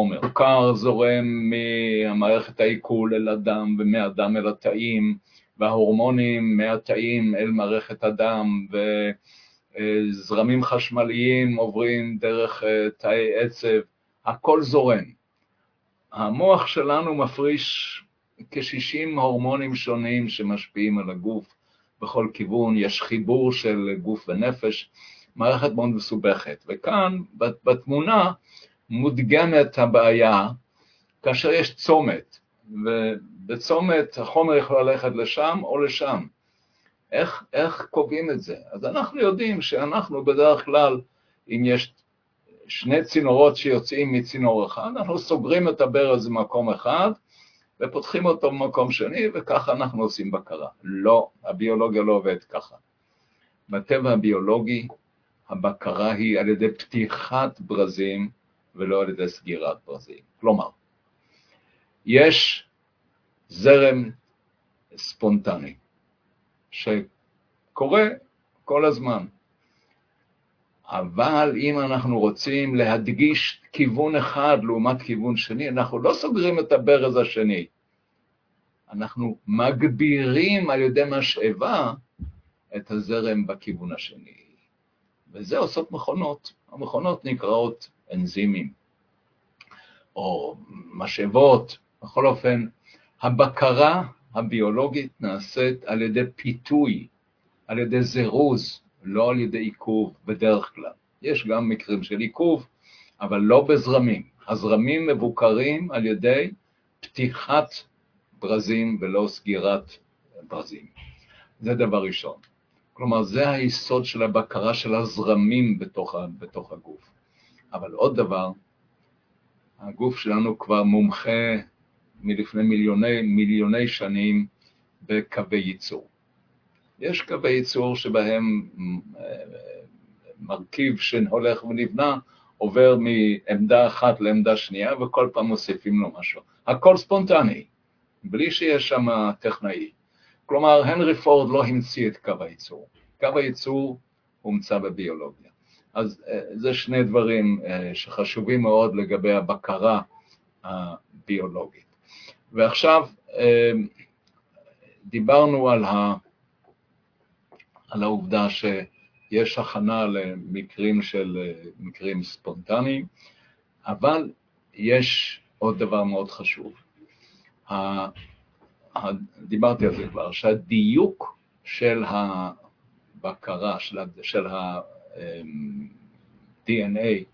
חומר. סוכר זורם מהמערכת העיכול אל הדם ומהדם אל התאים, וההורמונים מהתאים אל מערכת הדם, וזרמים חשמליים עוברים דרך אה, תאי עצב, הכל זורם. המוח שלנו מפריש כ-60 הורמונים שונים שמשפיעים על הגוף בכל כיוון, יש חיבור של גוף ונפש, מערכת מאוד מסובכת. וכאן, בתמונה, מודגמת הבעיה כאשר יש צומת, ובצומת החומר יכול ללכת לשם או לשם. איך, איך קובעים את זה? אז אנחנו יודעים שאנחנו בדרך כלל, אם יש שני צינורות שיוצאים מצינור אחד, אנחנו סוגרים את הברז במקום אחד ופותחים אותו במקום שני, וככה אנחנו עושים בקרה. לא, הביולוגיה לא עובדת ככה. בטבע הביולוגי הבקרה היא על ידי פתיחת ברזים ולא על ידי סגירת ברזים. כלומר, יש זרם ספונטני שקורה כל הזמן. אבל אם אנחנו רוצים להדגיש כיוון אחד לעומת כיוון שני, אנחנו לא סוגרים את הברז השני, אנחנו מגבירים על ידי משאבה את הזרם בכיוון השני. וזה עושות מכונות. המכונות נקראות אנזימים, או משאבות, בכל אופן, הבקרה הביולוגית נעשית על ידי פיתוי, על ידי זירוז, לא על ידי עיכוב בדרך כלל. יש גם מקרים של עיכוב, אבל לא בזרמים. הזרמים מבוקרים על ידי פתיחת ברזים ולא סגירת ברזים. זה דבר ראשון. כלומר, זה היסוד של הבקרה של הזרמים בתוך, בתוך הגוף. אבל עוד דבר, הגוף שלנו כבר מומחה מלפני מיליוני, מיליוני שנים בקווי ייצור. יש קווי ייצור שבהם אה, מרכיב שהולך ונבנה עובר מעמדה אחת לעמדה שנייה וכל פעם מוסיפים לו משהו. הכל ספונטני, בלי שיש שם טכנאי. כלומר, הנרי פורד לא המציא את קו הייצור. קו הייצור הומצא בביולוגיה. אז אה, זה שני דברים אה, שחשובים מאוד לגבי הבקרה הביולוגית. ועכשיו דיברנו על ה... על העובדה שיש הכנה למקרים של מקרים ספונטניים, אבל יש עוד דבר מאוד חשוב. דיברתי על זה כבר, שהדיוק של הבקרה, של, של ה-DNA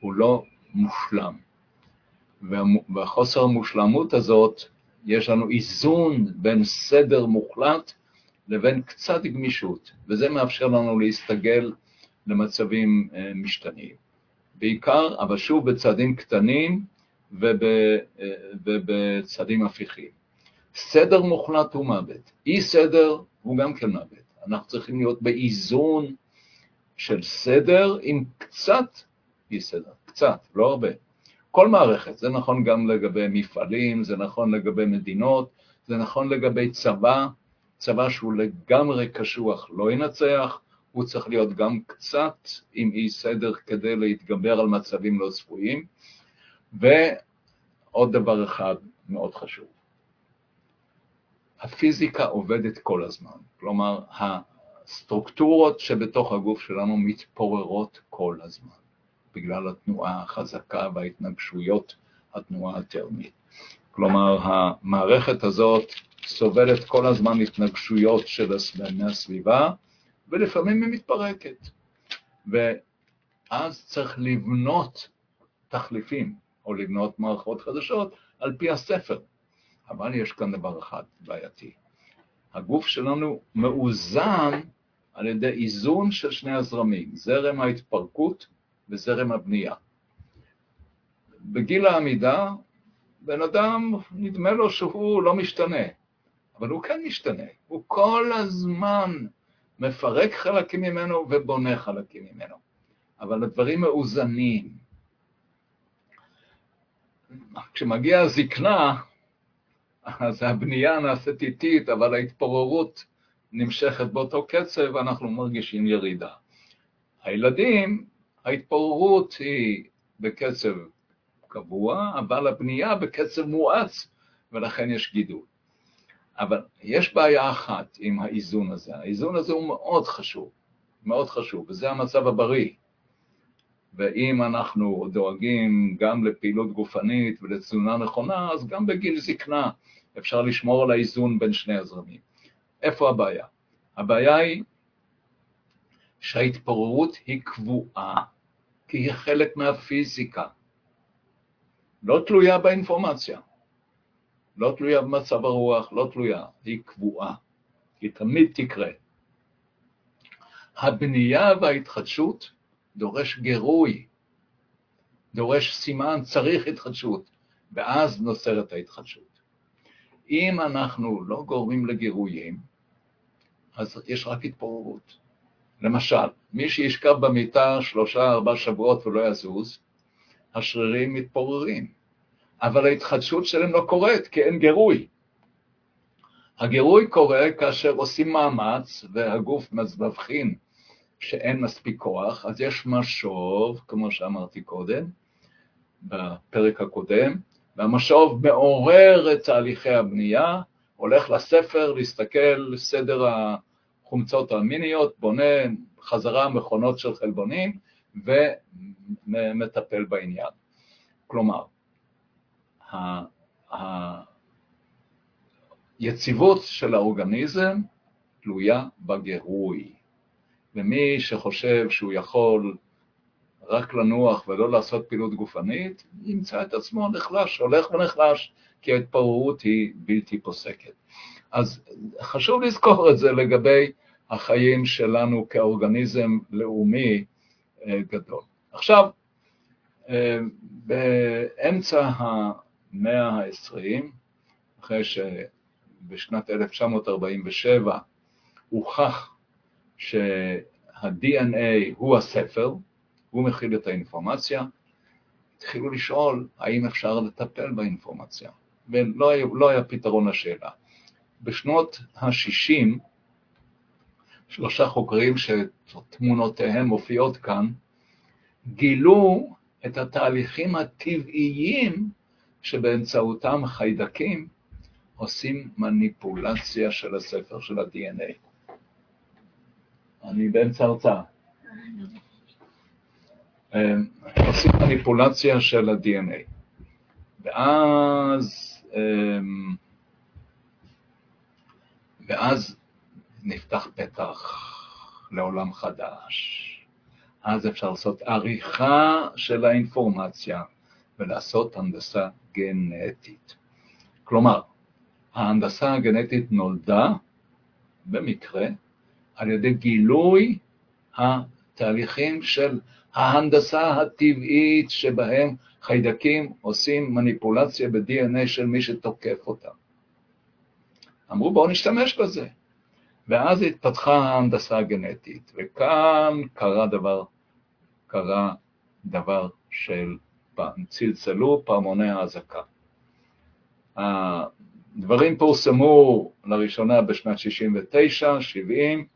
הוא לא מושלם. והחוסר המושלמות הזאת, יש לנו איזון בין סדר מוחלט לבין קצת גמישות, וזה מאפשר לנו להסתגל למצבים אה, משתנים. בעיקר, אבל שוב בצעדים קטנים וב, אה, ובצעדים הפיכים. סדר מוחלט הוא מוות, אי סדר הוא גם כן מוות. אנחנו צריכים להיות באיזון של סדר עם קצת אי סדר, קצת, לא הרבה. כל מערכת, זה נכון גם לגבי מפעלים, זה נכון לגבי מדינות, זה נכון לגבי צבא, צבא שהוא לגמרי קשוח לא ינצח, הוא צריך להיות גם קצת עם אי סדר כדי להתגבר על מצבים לא צפויים. ועוד דבר אחד מאוד חשוב, הפיזיקה עובדת כל הזמן, כלומר הסטרוקטורות שבתוך הגוף שלנו מתפוררות כל הזמן, בגלל התנועה החזקה וההתנגשויות, התנועה הטרמית. כלומר, המערכת הזאת סובלת כל הזמן התנגשויות של מהסביבה, ולפעמים היא מתפרקת. ואז צריך לבנות תחליפים, או לבנות מערכות חדשות, על פי הספר. אבל יש כאן דבר אחד בעייתי. הגוף שלנו מאוזן על ידי איזון של שני הזרמים, זרם ההתפרקות וזרם הבנייה. בגיל העמידה, בן אדם, נדמה לו שהוא לא משתנה. אבל הוא כן משתנה, הוא כל הזמן מפרק חלקים ממנו ובונה חלקים ממנו, אבל הדברים מאוזנים. כשמגיעה הזקנה, אז הבנייה נעשית איטית, אבל ההתפוררות נמשכת באותו קצב, ואנחנו מרגישים ירידה. הילדים, ההתפוררות היא בקצב קבוע, אבל הבנייה בקצב מואץ, ולכן יש גידול. אבל יש בעיה אחת עם האיזון הזה. האיזון הזה הוא מאוד חשוב, מאוד חשוב, וזה המצב הבריא. ואם אנחנו דואגים גם לפעילות גופנית ולתזונה נכונה, אז גם בגיל זקנה אפשר לשמור על האיזון בין שני הזרמים. איפה הבעיה? הבעיה היא שההתפוררות היא קבועה, כי היא חלק מהפיזיקה. לא תלויה באינפורמציה, לא תלויה במצב הרוח, לא תלויה, היא קבועה, היא תמיד תקרה. הבנייה וההתחדשות דורש גירוי, דורש סימן, צריך התחדשות, ואז נוצרת ההתחדשות. אם אנחנו לא גורמים לגירויים, אז יש רק התפוררות. למשל, מי שישכב במיטה שלושה, ארבעה שבועות ולא יזוז, השרירים מתפוררים, אבל ההתחדשות שלהם לא קורית, כי אין גירוי. הגירוי קורה כאשר עושים מאמץ והגוף מבחין שאין מספיק כוח, אז יש משוב, כמו שאמרתי קודם, בפרק הקודם, והמשוב מעורר את תהליכי הבנייה, הולך לספר להסתכל סדר החומצות האמיניות, בונה חזרה מכונות של חלבונים ומטפל בעניין. כלומר, היציבות של האורגניזם תלויה בגירוי. ומי שחושב שהוא יכול רק לנוח ולא לעשות פעילות גופנית, ימצא את עצמו נחלש, הולך ונחלש, כי ההתפוררות היא בלתי פוסקת. אז חשוב לזכור את זה לגבי החיים שלנו כאורגניזם לאומי אה, גדול. עכשיו, אה, באמצע המאה ה-20, אחרי שבשנת 1947 הוכח שה-DNA הוא הספר, הוא מכיל את האינפורמציה, התחילו לשאול האם אפשר לטפל באינפורמציה, ולא היה, לא היה פתרון לשאלה. בשנות ה-60, שלושה חוקרים שתמונותיהם מופיעות כאן, גילו את התהליכים הטבעיים שבאמצעותם חיידקים עושים מניפולציה של הספר של ה-DNA. אני באמצע הרצאה. אמ, עושים מניפולציה של ה-DNA. ואז, אמ, ואז נפתח פתח לעולם חדש. אז אפשר לעשות עריכה של האינפורמציה ולעשות הנדסה גנטית. כלומר, ההנדסה הגנטית נולדה במקרה על ידי גילוי התהליכים של ההנדסה הטבעית שבהם חיידקים עושים מניפולציה ב-DNA של מי שתוקף אותם. אמרו בואו נשתמש בזה. ואז התפתחה ההנדסה הגנטית, וכאן קרה דבר, קרה דבר של צלצלו פעמוני האזעקה. הדברים פורסמו לראשונה בשנת 69, 70,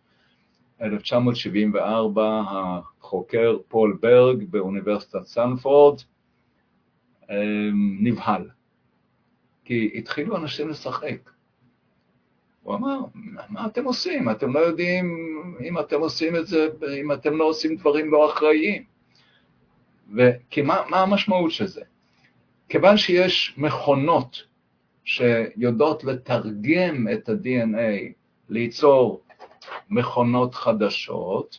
1974 החוקר פול ברג באוניברסיטת סנפורד אמ, נבהל, כי התחילו אנשים לשחק. הוא אמר, מה אתם עושים? אתם לא יודעים אם אתם עושים את זה, אם אתם לא עושים דברים לא אחראיים. וכי מה, מה המשמעות של זה? כיוון שיש מכונות שיודעות לתרגם את ה-DNA, ליצור מכונות חדשות,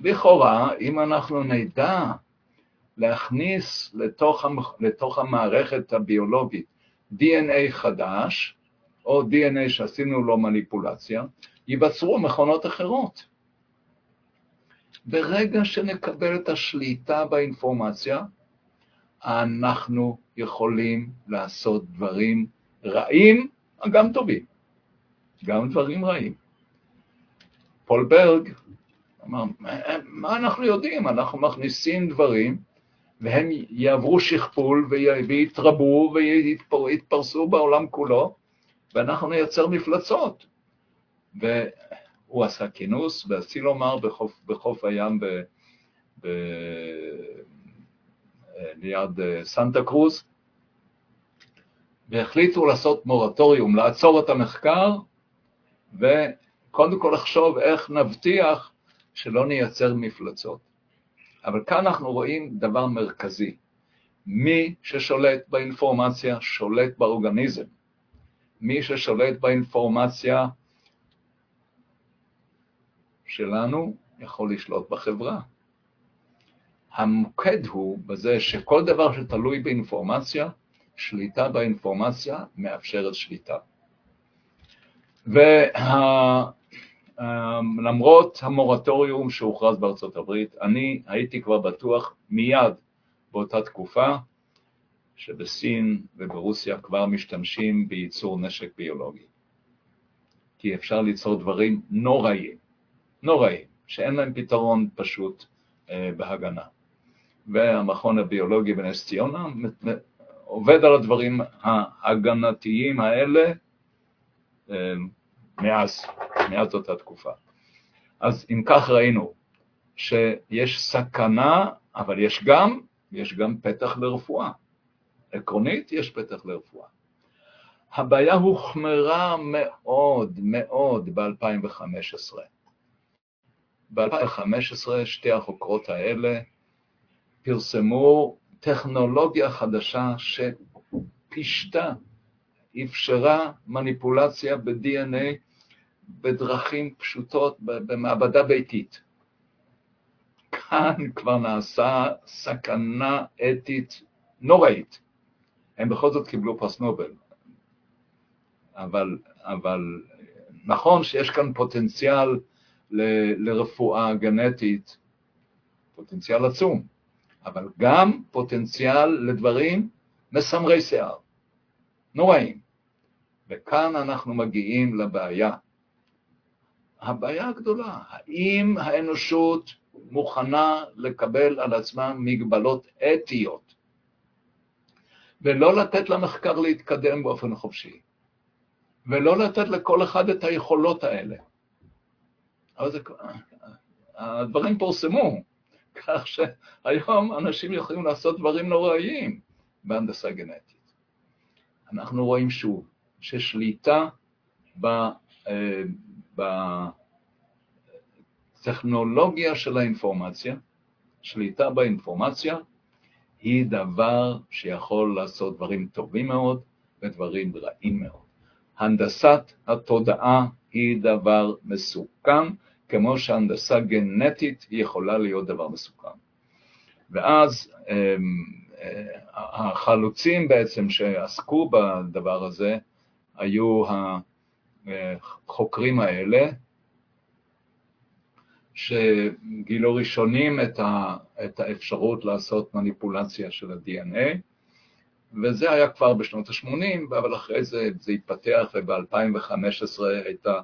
לכאורה, אם אנחנו נדע להכניס לתוך, המח... לתוך המערכת הביולוגית DNA חדש, או DNA שעשינו לו מניפולציה, ייווצרו מכונות אחרות. ברגע שנקבל את השליטה באינפורמציה, אנחנו יכולים לעשות דברים רעים, גם טובים, גם דברים רעים. פולברג אמר, מה אנחנו יודעים? אנחנו מכניסים דברים והם יעברו שכפול ויתרבו ויתפרסו בעולם כולו, ואנחנו נייצר מפלצות. והוא עשה כינוס בסילומר בחוף, בחוף הים ב, ב, ליד סנטה קרוז, והחליטו לעשות מורטוריום, לעצור את המחקר, וקודם כל לחשוב איך נבטיח שלא נייצר מפלצות. אבל כאן אנחנו רואים דבר מרכזי. מי ששולט באינפורמציה שולט באורגניזם. מי ששולט באינפורמציה שלנו יכול לשלוט בחברה. המוקד הוא בזה שכל דבר שתלוי באינפורמציה, שליטה באינפורמציה מאפשרת שליטה. ולמרות המורטוריום שהוכרז בארצות הברית, אני הייתי כבר בטוח מיד באותה תקופה שבסין וברוסיה כבר משתמשים בייצור נשק ביולוגי. כי אפשר ליצור דברים נוראים, נוראים, שאין להם פתרון פשוט אה, בהגנה. והמכון הביולוגי בנס ציונה עובד על הדברים ההגנתיים האלה אה, מאז, מאז אותה תקופה. אז אם כך ראינו שיש סכנה, אבל יש גם, יש גם פתח לרפואה. עקרונית יש פתח לרפואה. הבעיה הוחמרה מאוד מאוד ב-2015. ב-2015 שתי החוקרות האלה פרסמו טכנולוגיה חדשה שפישטה, אפשרה מניפולציה ב-DNA בדרכים פשוטות במעבדה ביתית. כאן כבר נעשה סכנה אתית נוראית. הם בכל זאת קיבלו פרס נובל. אבל, אבל נכון שיש כאן פוטנציאל ל, לרפואה גנטית, פוטנציאל עצום, אבל גם פוטנציאל לדברים מסמרי שיער, נוראים. וכאן אנחנו מגיעים לבעיה. הבעיה הגדולה, האם האנושות מוכנה לקבל על עצמה מגבלות אתיות ולא לתת למחקר להתקדם באופן חופשי, ולא לתת לכל אחד את היכולות האלה. אבל זה, הדברים פורסמו, כך שהיום אנשים יכולים לעשות דברים נוראיים בהנדסה גנטית. אנחנו רואים שוב ששליטה אה, בטכנולוגיה של האינפורמציה, שליטה באינפורמציה, היא דבר שיכול לעשות דברים טובים מאוד ודברים רעים מאוד. הנדסת התודעה היא דבר מסוכן, כמו שהנדסה גנטית יכולה להיות דבר מסוכן. ואז אמ, אה, החלוצים בעצם שעסקו בדבר הזה היו החוקרים האלה, שגילו ראשונים את, ה, את האפשרות לעשות מניפולציה של ה-DNA, וזה היה כבר בשנות ה-80, אבל אחרי זה זה התפתח, וב-2015 הייתה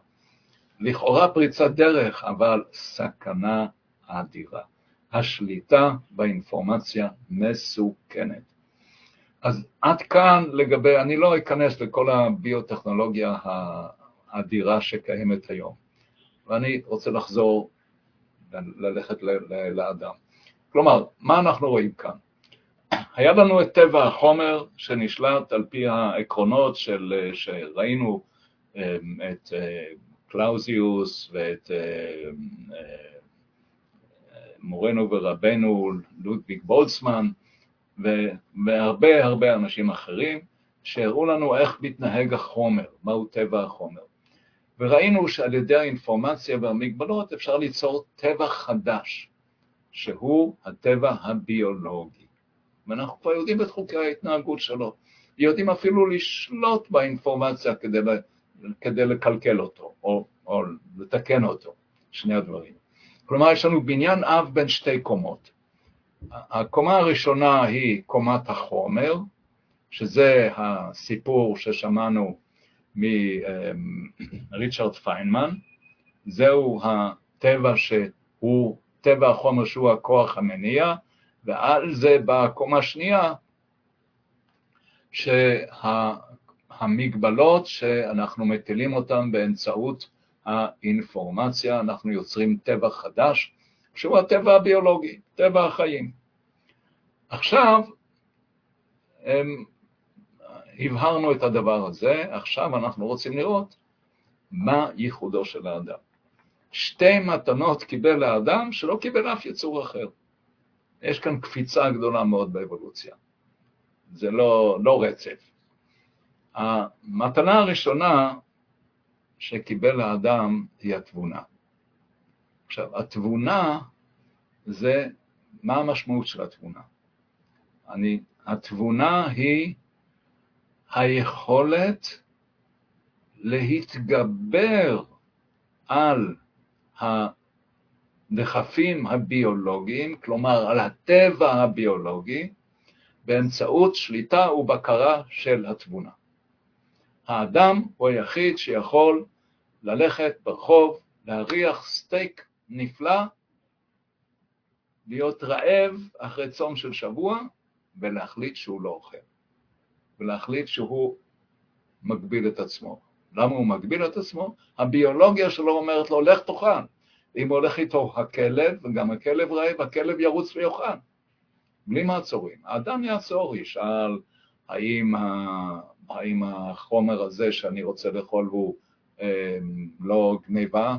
לכאורה פריצת דרך, אבל סכנה אדירה. השליטה באינפורמציה מסוכנת. אז עד כאן לגבי, אני לא אכנס לכל הביוטכנולוגיה האדירה שקיימת היום, ואני רוצה לחזור ללכת לאדם. כלומר, מה אנחנו רואים כאן? היה לנו את טבע החומר שנשלט על פי העקרונות של, שראינו אמ, את אה, קלאוזיוס ואת אה, אה, מורנו ורבנו לודוויג בולצמן והרבה הרבה אנשים אחרים שהראו לנו איך מתנהג החומר, מהו טבע החומר. וראינו שעל ידי האינפורמציה והמגבלות אפשר ליצור טבע חדש, שהוא הטבע הביולוגי. ואנחנו כבר יודעים את חוקי ההתנהגות שלו, יודעים אפילו לשלוט באינפורמציה כדי, כדי לקלקל אותו, או, או לתקן אותו, שני הדברים. כלומר, יש לנו בניין אב בין שתי קומות. הקומה הראשונה היא קומת החומר, שזה הסיפור ששמענו מריצ'רד פיינמן, זהו הטבע שהוא, טבע החומר שהוא הכוח המניע, ועל זה בקומה השנייה, שהמגבלות שאנחנו מטילים אותן באמצעות האינפורמציה, אנחנו יוצרים טבע חדש, שהוא הטבע הביולוגי, טבע החיים. עכשיו, הם, הבהרנו את הדבר הזה, עכשיו אנחנו רוצים לראות מה ייחודו של האדם. שתי מתנות קיבל האדם שלא קיבל אף יצור אחר. יש כאן קפיצה גדולה מאוד באבולוציה. זה לא, לא רצף. המתנה הראשונה שקיבל האדם היא התבונה. עכשיו, התבונה זה, מה המשמעות של התבונה? אני, התבונה היא היכולת להתגבר על הדחפים הביולוגיים, כלומר על הטבע הביולוגי, באמצעות שליטה ובקרה של התבונה. האדם הוא היחיד שיכול ללכת ברחוב, להריח סטייק נפלא, להיות רעב אחרי צום של שבוע ולהחליט שהוא לא אוכל, ולהחליט שהוא מגביל את עצמו. למה הוא מגביל את עצמו? הביולוגיה שלו אומרת לו, לך תאכל. אם הולך איתו הכלב, וגם הכלב רעב, הכלב ירוץ ויאכל. בלי מעצורים. האדם יעצור, ישאל האם, ה... האם החומר הזה שאני רוצה לאכול הוא אה, לא גניבה,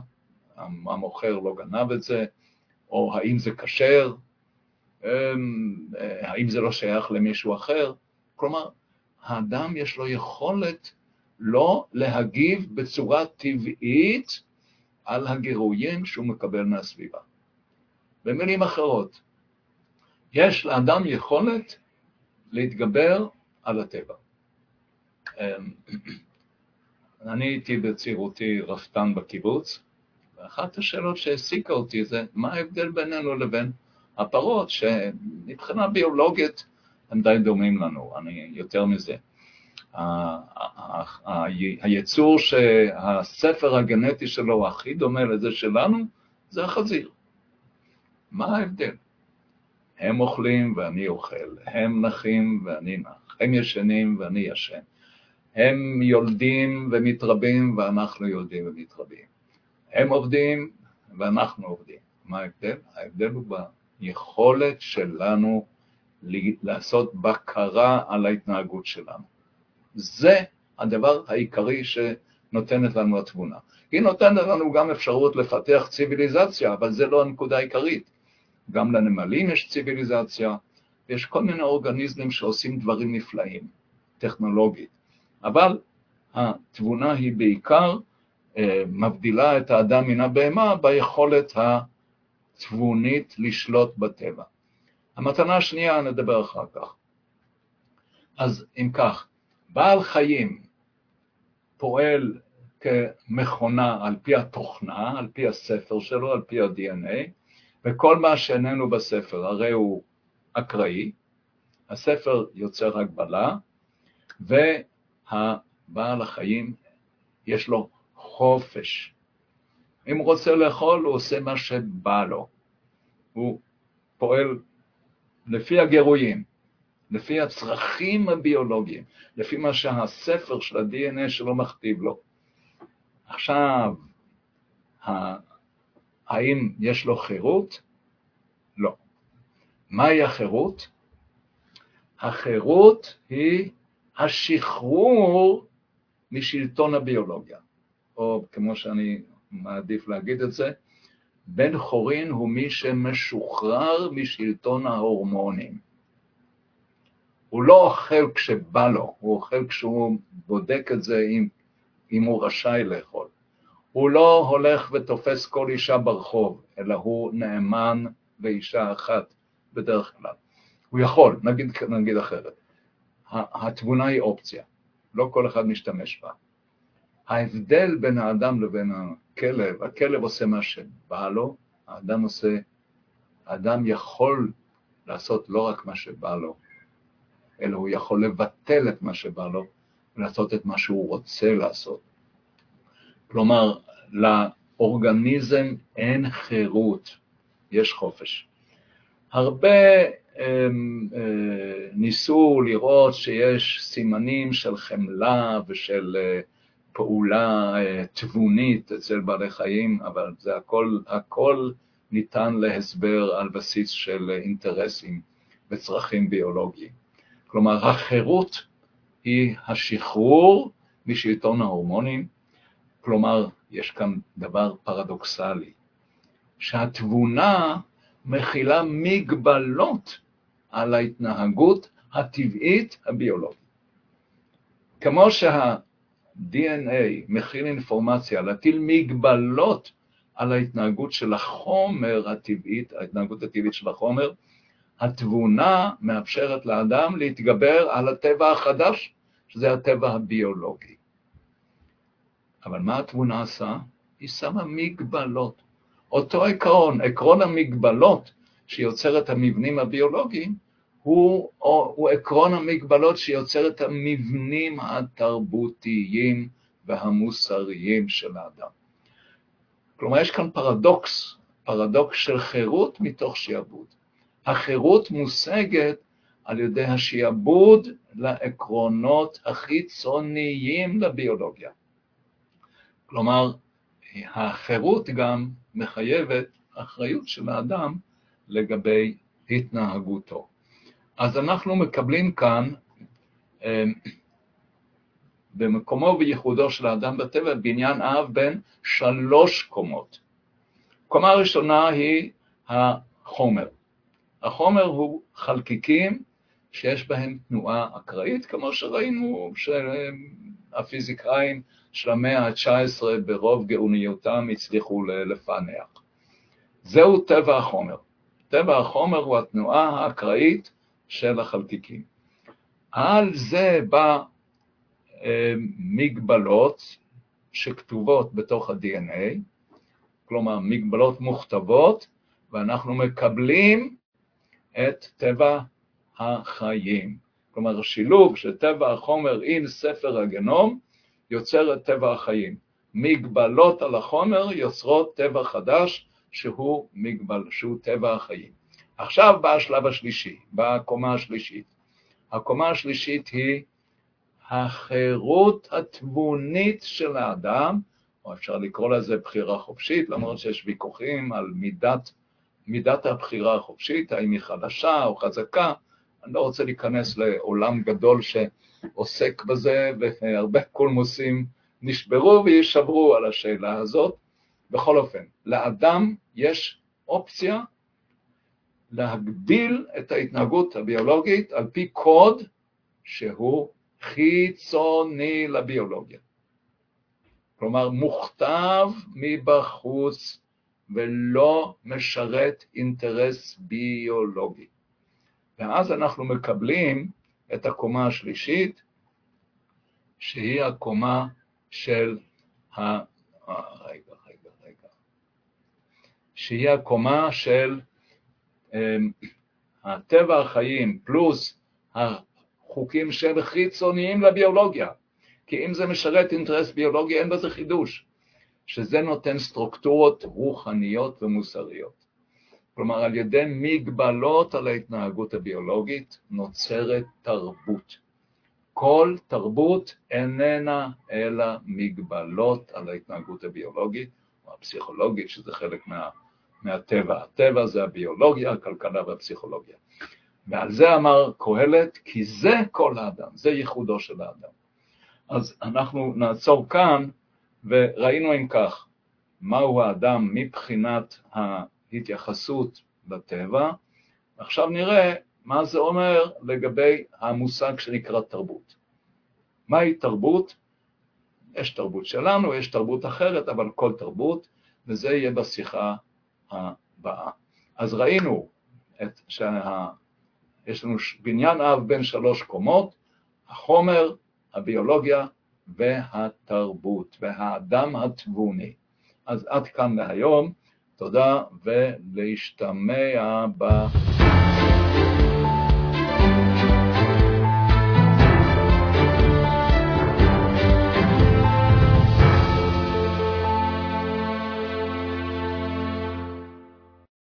המוכר לא גנב את זה, או האם זה כשר, אה, האם זה לא שייך למישהו אחר. כלומר, האדם יש לו יכולת לא להגיב בצורה טבעית על הגירויים שהוא מקבל מהסביבה. במילים אחרות, יש לאדם יכולת להתגבר על הטבע. אמ, אני הייתי בצעירותי רפתן בקיבוץ, ואחת השאלות שהעסיקה אותי זה מה ההבדל בינינו לבין הפרות, שמבחינה ביולוגית הם די דומים לנו, אני יותר מזה. היצור שהספר הגנטי שלו הכי דומה לזה שלנו, זה החזיר. מה ההבדל? הם אוכלים ואני אוכל, הם נחים ואני נח, הם ישנים ואני ישן, הם יולדים ומתרבים ואנחנו יולדים ומתרבים, הם עובדים ואנחנו עובדים. מה ההבדל? ההבדל הוא ביכולת שלנו לעשות בקרה על ההתנהגות שלנו. זה הדבר העיקרי שנותנת לנו התבונה. היא נותנת לנו גם אפשרות לפתח ציוויליזציה, אבל זה לא הנקודה העיקרית. גם לנמלים יש ציוויליזציה, ויש כל מיני אורגניזמים שעושים דברים נפלאים, טכנולוגית. אבל התבונה היא בעיקר אה, מבדילה את האדם מן הבהמה ביכולת התבונית לשלוט בטבע. המתנה השנייה נדבר אחר כך. אז אם כך, בעל חיים פועל כמכונה על פי התוכנה, על פי הספר שלו, על פי ה-DNA, וכל מה שאיננו בספר הרי הוא אקראי, הספר יוצר הגבלה, והבעל החיים יש לו חופש. אם הוא רוצה לאכול, הוא עושה מה שבא לו. הוא פועל לפי הגירויים. לפי הצרכים הביולוגיים, לפי מה שהספר של ה-DNA שלו מכתיב לו. עכשיו, האם יש לו חירות? לא. מהי החירות? החירות היא השחרור משלטון הביולוגיה, או כמו שאני מעדיף להגיד את זה, בן חורין הוא מי שמשוחרר משלטון ההורמונים. הוא לא אוכל כשבא לו, הוא אוכל כשהוא בודק את זה אם, אם הוא רשאי לאכול. הוא לא הולך ותופס כל אישה ברחוב, אלא הוא נאמן לאישה אחת בדרך כלל. הוא יכול, נגיד, נגיד אחרת. התבונה היא אופציה, לא כל אחד משתמש בה. ההבדל בין האדם לבין הכלב, הכלב עושה מה שבא לו, האדם עושה, האדם יכול לעשות לא רק מה שבא לו, אלא הוא יכול לבטל את מה שבא לו ולעשות את מה שהוא רוצה לעשות. כלומר, לאורגניזם אין חירות, יש חופש. הרבה הם, אה, ניסו לראות שיש סימנים של חמלה ושל אה, פעולה אה, תבונית אצל בעלי חיים, אבל זה הכל, הכל ניתן להסבר על בסיס של אינטרסים וצרכים ביולוגיים. כלומר, החירות היא השחרור משלטון ההורמונים, כלומר, יש כאן דבר פרדוקסלי, שהתבונה מכילה מגבלות על ההתנהגות הטבעית הביולוגית. כמו שה-DNA מכיל אינפורמציה להטיל מגבלות על ההתנהגות של החומר הטבעית, ההתנהגות הטבעית של החומר, התבונה מאפשרת לאדם להתגבר על הטבע החדש, שזה הטבע הביולוגי. אבל מה התבונה עשה? היא שמה מגבלות. אותו עקרון, עקרון המגבלות שיוצר את המבנים הביולוגיים, הוא, הוא עקרון המגבלות שיוצר את המבנים התרבותיים והמוסריים של האדם. כלומר, יש כאן פרדוקס, פרדוקס של חירות מתוך שיעבוד. החירות מושגת על ידי השיעבוד לעקרונות החיצוניים לביולוגיה. כלומר, החירות גם מחייבת אחריות של האדם לגבי התנהגותו. אז אנחנו מקבלים כאן אמ, במקומו ובייחודו של האדם בטבע בניין אב בין שלוש קומות. קומה ראשונה היא החומר. החומר הוא חלקיקים שיש בהם תנועה אקראית, כמו שראינו שהפיזיקאים של המאה ה-19 ברוב גאוניותם הצליחו לפענח. זהו טבע החומר. טבע החומר הוא התנועה האקראית של החלקיקים. על זה בא אה, מגבלות שכתובות בתוך ה-DNA, כלומר מגבלות מוכתבות, ואנחנו מקבלים את טבע החיים. כלומר, שילוב של טבע החומר עם ספר הגנום יוצר את טבע החיים. מגבלות על החומר יוצרות טבע חדש שהוא, מגבל, שהוא טבע החיים. עכשיו בא השלב השלישי, באה הקומה השלישית. הקומה השלישית היא החירות התבונית של האדם, או אפשר לקרוא לזה בחירה חופשית, למרות שיש ויכוחים על מידת, מידת הבחירה החופשית, האם היא חלשה או חזקה, אני לא רוצה להיכנס לעולם גדול שעוסק בזה, והרבה קולמוסים נשברו ויישברו על השאלה הזאת. בכל אופן, לאדם יש אופציה להגביל את ההתנהגות הביולוגית על פי קוד שהוא חיצוני לביולוגיה. כלומר, מוכתב מבחוץ ולא משרת אינטרס ביולוגי. ואז אנחנו מקבלים את הקומה השלישית, שהיא הקומה של ה... רגע, רגע, רגע. שהיא הקומה של הטבע החיים פלוס החוקים שהם חיצוניים לביולוגיה. כי אם זה משרת אינטרס ביולוגי, אין בזה חידוש. שזה נותן סטרוקטורות רוחניות ומוסריות. כלומר, על ידי מגבלות על ההתנהגות הביולוגית נוצרת תרבות. כל תרבות איננה אלא מגבלות על ההתנהגות הביולוגית או הפסיכולוגית, שזה חלק מה, מהטבע. הטבע זה הביולוגיה, הכלכלה והפסיכולוגיה. ועל זה אמר קהלת, כי זה כל האדם, זה ייחודו של האדם. אז אנחנו נעצור כאן, וראינו אם כך, מהו האדם מבחינת ההתייחסות לטבע. עכשיו נראה מה זה אומר לגבי המושג שנקרא תרבות. מהי תרבות? יש תרבות שלנו, יש תרבות אחרת, אבל כל תרבות, וזה יהיה בשיחה הבאה. אז ראינו את שה... יש לנו בניין אב בין שלוש קומות, החומר, הביולוגיה והתרבות, והאדם התבוני. אז עד כאן להיום, תודה ולהשתמע ב...